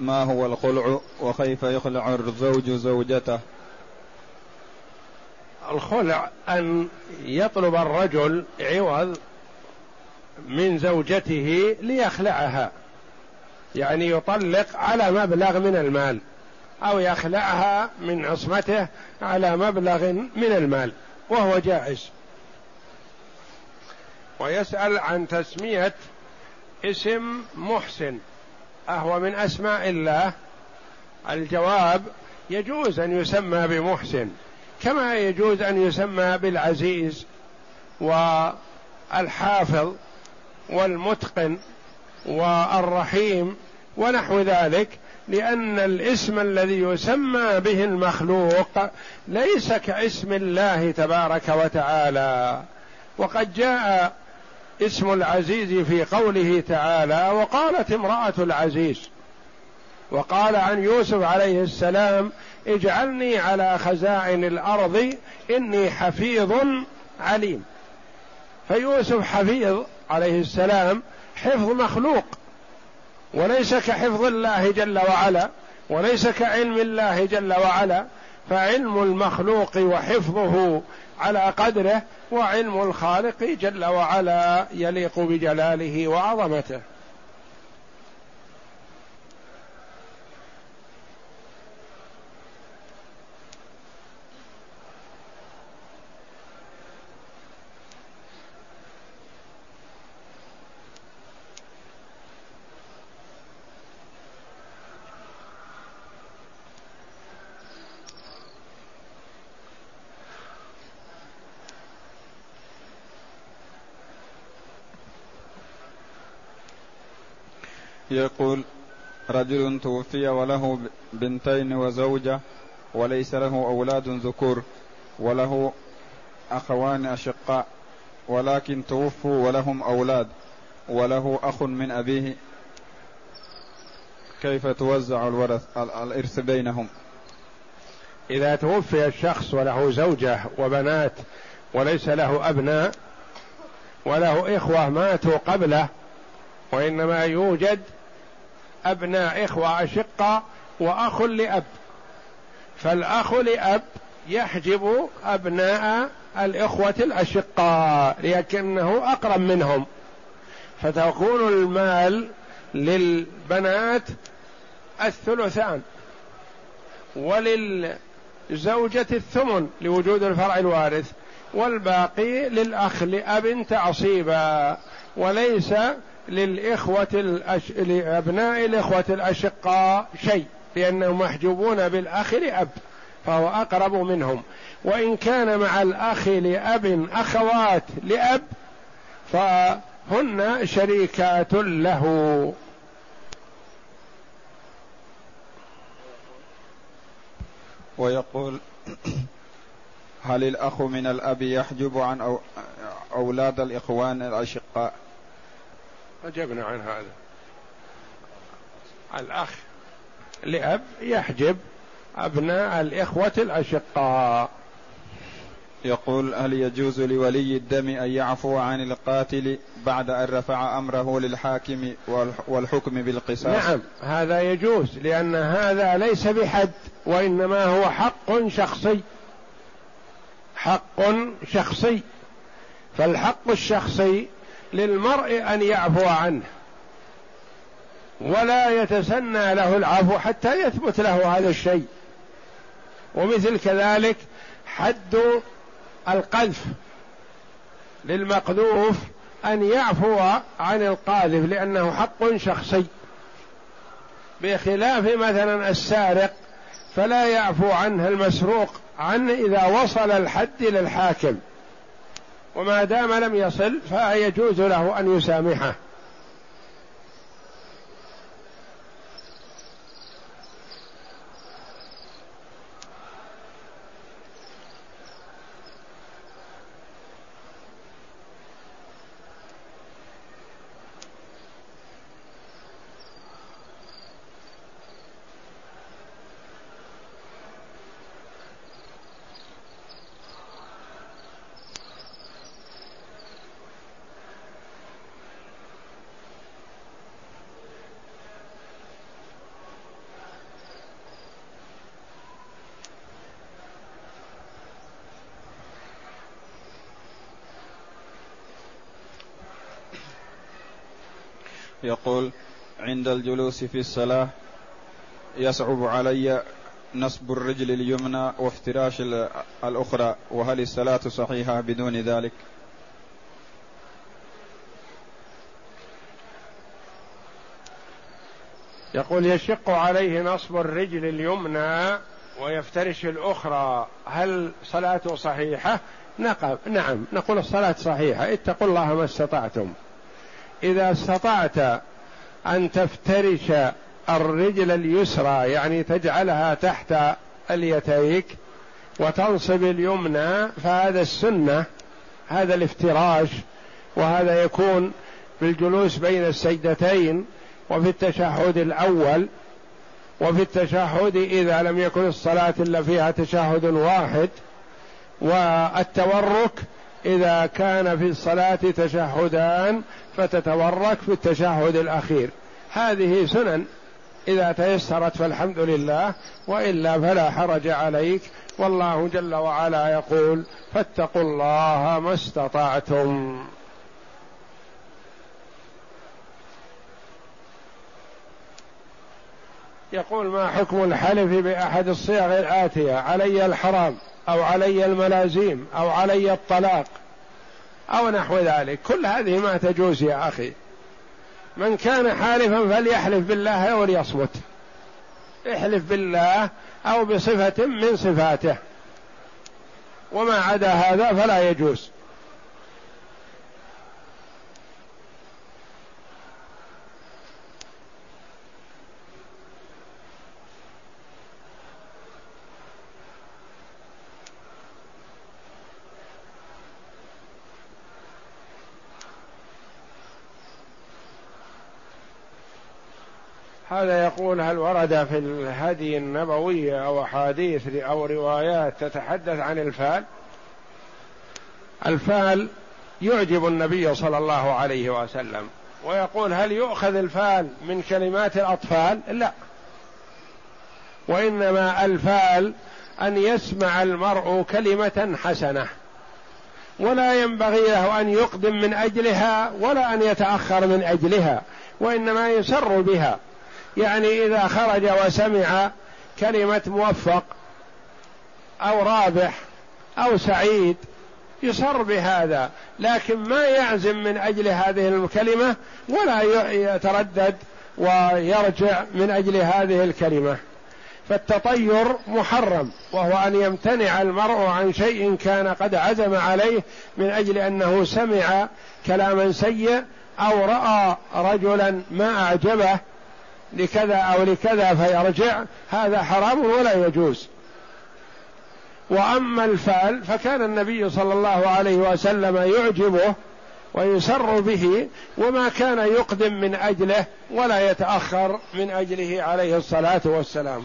ما هو الخلع وكيف يخلع الزوج زوجته؟ الخلع أن يطلب الرجل عوض من زوجته ليخلعها يعني يطلق على مبلغ من المال أو يخلعها من عصمته على مبلغ من المال وهو جائز. ويسأل عن تسمية اسم محسن أهو من أسماء الله. الجواب يجوز أن يسمى بمحسن كما يجوز أن يسمى بالعزيز والحافظ والمتقن والرحيم ونحو ذلك لأن الاسم الذي يسمى به المخلوق ليس كاسم الله تبارك وتعالى. وقد جاء اسم العزيز في قوله تعالى وقالت امرأة العزيز وقال عن يوسف عليه السلام اجعلني على خزائن الأرض إني حفيظ عليم. فيوسف حفيظ عليه السلام حفظ مخلوق وليس كحفظ الله جل وعلا وليس كعلم الله جل وعلا فعلم المخلوق وحفظه على قدره وعلم الخالق جل وعلا يليق بجلاله وعظمته. يقول رجل توفي وله بنتين وزوجة وليس له أولاد ذكور وله أخوان أشقاء ولكن توفوا ولهم أولاد وله أخ من أبيه. كيف توزع الورث الإرث بينهم؟ إذا توفي الشخص وله زوجة وبنات وليس له أبناء وله إخوة ماتوا قبله وإنما يوجد أبناء إخوة أشقة وأخ لأب. فالأخ لأب يحجب أبناء الإخوة الأشقاء لكنه أقرب منهم. فتكون المال للبنات الثلثان وللزوجة الثمن لوجود الفرع الوارث والباقي للأخ لأب تعصيبا وليس للإخوة الأش... لأبناء الإخوة الأشقاء شيء لأنهم محجوبون بالأخ لأب فهو أقرب منهم. وإن كان مع الأخ لأب أخوات لأب فهن شريكات له. ويقول هل الأخ من الأب يحجب عن أولاد الإخوان الأشقاء؟ أجبنا عن هذا. الأخ لأب يحجب أبناء الإخوة الأشقاء. يقول هل يجوز لولي الدم أن يعفو عن القاتل بعد أن رفع أمره للحاكم والحكم بالقصاص؟ نعم هذا يجوز لأن هذا ليس بحد وإنما هو حق شخصي. حق شخصي. فالحق الشخصي للمرء أن يعفو عنه. ولا يتسنى له العفو حتى يثبت له هذا الشيء. ومثل كذلك حد القذف. للمقذوف أن يعفو عن القاذف لأنه حق شخصي. بخلاف مثلا السارق فلا يعفو عنه المسروق عنه إذا وصل الحد للحاكم وما دام لم يصل فيجوز له أن يسامحه. يقول عند الجلوس في الصلاة يصعب علي نصب الرجل اليمنى وافتراش الأخرى وهل الصلاة صحيحة بدون ذلك؟ يقول يشق عليه نصب الرجل اليمنى ويفترش الأخرى هل صلاته صحيحة؟ نعم نقول الصلاة صحيحة اتقوا الله ما استطعتم. إذا استطعت أن تفترش الرجل اليسرى يعني تجعلها تحت اليتيك وتنصب اليمنى فهذا السنة هذا الافتراش وهذا يكون بالجلوس بين السجدتين وفي التشهد الأول وفي التشهد إذا لم يكن الصلاة إلا فيها تشهد واحد والتورك إذا كان في الصلاة تشهدان فتتورك في التشهد الأخير. هذه سنن. إذا تيسرت فالحمد لله وإلا فلا حرج عليك. والله جل وعلا يقول فاتقوا الله ما استطعتم. يقول ما حكم الحلف بأحد الصيغ الآتية؟ علي الحرام. أو علي الملازيم أو علي الطلاق أو نحو ذلك. كل هذه ما تجوز يا أخي. من كان حالفا فليحلف بالله وليصمت احلف بالله أو بصفة من صفاته. وما عدا هذا فلا يجوز. هذا يقول هل ورد في الهدي النبوي أو أحاديث أو روايات تتحدث عن الفال؟ الفال يعجب النبي صلى الله عليه وسلم ويقول هل يؤخذ الفال من كلمات الأطفال؟ لا. وإنما الفال أن يسمع المرء كلمة حسنة. ولا ينبغي له أن يقدم من أجلها ولا أن يتأخر من أجلها وإنما يسر بها. يعني إذا خرج وسمع كلمة موفق أو رابح أو سعيد يصر بهذا لكن ما يعزم من أجل هذه الكلمة ولا يتردد ويرجع من أجل هذه الكلمة. فالتطير محرم وهو أن يمتنع المرء عن شيء كان قد عزم عليه من أجل أنه سمع كلاما سيء أو رأى رجلا ما أعجبه لكذا أو لكذا فيرجع هذا حرام ولا يجوز. وأما الفال فكان النبي صلى الله عليه وسلم يعجبه ويسر به وما كان يقدم من أجله ولا يتأخر من أجله عليه الصلاة والسلام.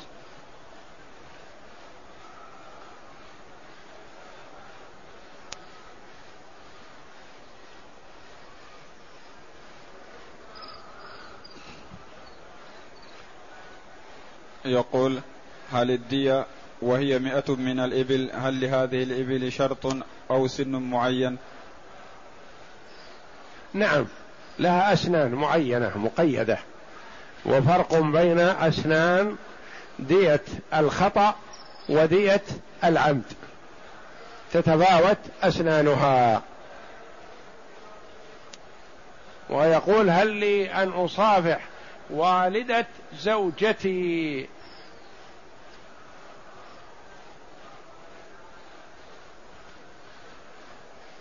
يقول هل الدية وهي مئة من الإبل هل لهذه الإبل شرط أو سن معين؟ نعم لها أسنان معينة مقيدة. وفرق بين أسنان دية الخطأ ودية العمد. تتفاوت أسنانها. ويقول هل لي أن أصافح والدة زوجتي؟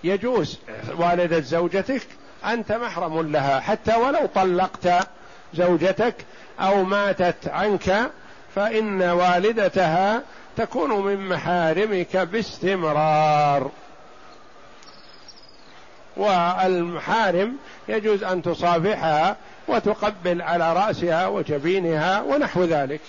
يجوز والدة زوجتك أنت محرم لها حتى ولو طلقت زوجتك أو ماتت عنك فإن والدتها تكون من محارمك باستمرار. والمحارم يجوز أن تصافحها وتقبل على رأسها وجبينها ونحو ذلك.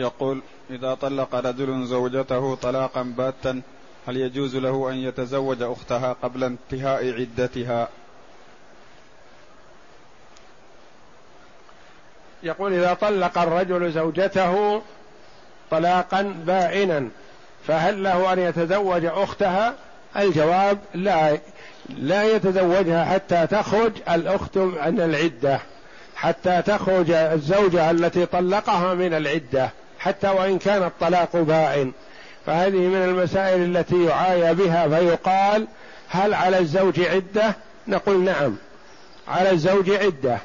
يقول إذا طلق رجل زوجته طلاقا باتا هل يجوز له أن يتزوج أختها قبل انتهاء عدتها؟ يقول إذا طلق الرجل زوجته طلاقا بائنا فهل له أن يتزوج أختها؟ الجواب لا. لا يتزوجها حتى تخرج الأخت عن العدة حتى تخرج الزوجة التي طلقها من العدة. حتى وإن كان الطلاق بائن. فهذه من المسائل التي يعايى بها فيقال هل على الزوج عدة؟ نقول نعم. على الزوج عدة.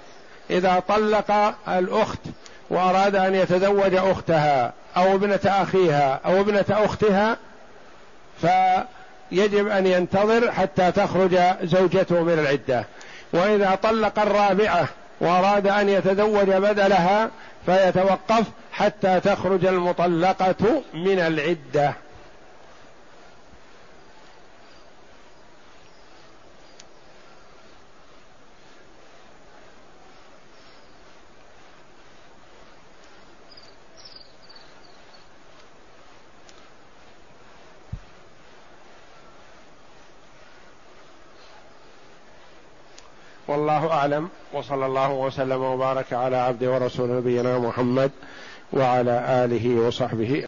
إذا طلق الأخت وأراد أن يتزوج أختها أو ابنة أخيها أو ابنة أختها فيجب أن ينتظر حتى تخرج زوجته من العدة. وإذا طلق الرابعة وأراد أن يتزوج بدلها فيتوقف حتى تخرج المطلقة من العدة. والله أعلم. وصلى الله وسلم وبارك على عبد ورسول نبينا محمد وعلى آله وصحبه